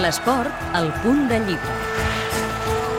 L'esport, al punt de llibre.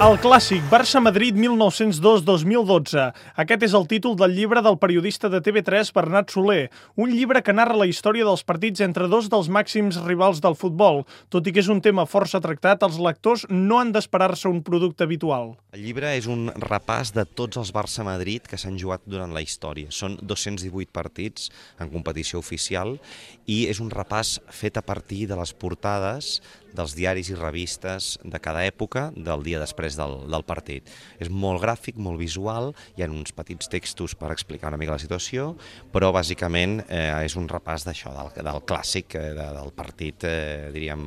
El clàssic Barça-Madrid 1902-2012. Aquest és el títol del llibre del periodista de TV3 Bernat Soler, un llibre que narra la història dels partits entre dos dels màxims rivals del futbol. Tot i que és un tema força tractat, els lectors no han d'esperar-se un producte habitual. El llibre és un repàs de tots els Barça-Madrid que s'han jugat durant la història. Són 218 partits en competició oficial i és un repàs fet a partir de les portades dels diaris i revistes de cada època del dia després del, del partit. És molt gràfic, molt visual, hi ha uns petits textos per explicar una mica la situació, però bàsicament eh, és un repàs d'això, del, del clàssic, eh, del partit, eh, diríem,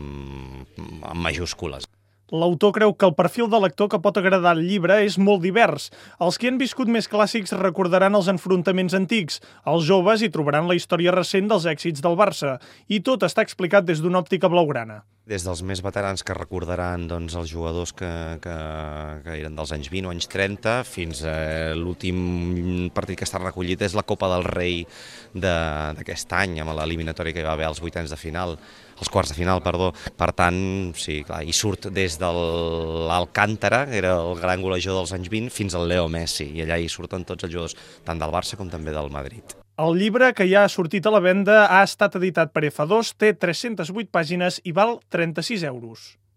amb majúscules. L'autor creu que el perfil de lector que pot agradar el llibre és molt divers. Els que han viscut més clàssics recordaran els enfrontaments antics, els joves hi trobaran la història recent dels èxits del Barça, i tot està explicat des d'una òptica blaugrana des dels més veterans que recordaran doncs, els jugadors que, que, que eren dels anys 20 o anys 30 fins a l'últim partit que està recollit és la Copa del Rei d'aquest any amb l'eliminatòria que hi va haver als vuitens de final els quarts de final, perdó. Per tant, sí, clar, i surt des de l'Alcántara, que era el gran golejador dels anys 20, fins al Leo Messi, i allà hi surten tots els jugadors, tant del Barça com també del Madrid. El llibre, que ja ha sortit a la venda, ha estat editat per F2, té 308 pàgines i val 36 euros.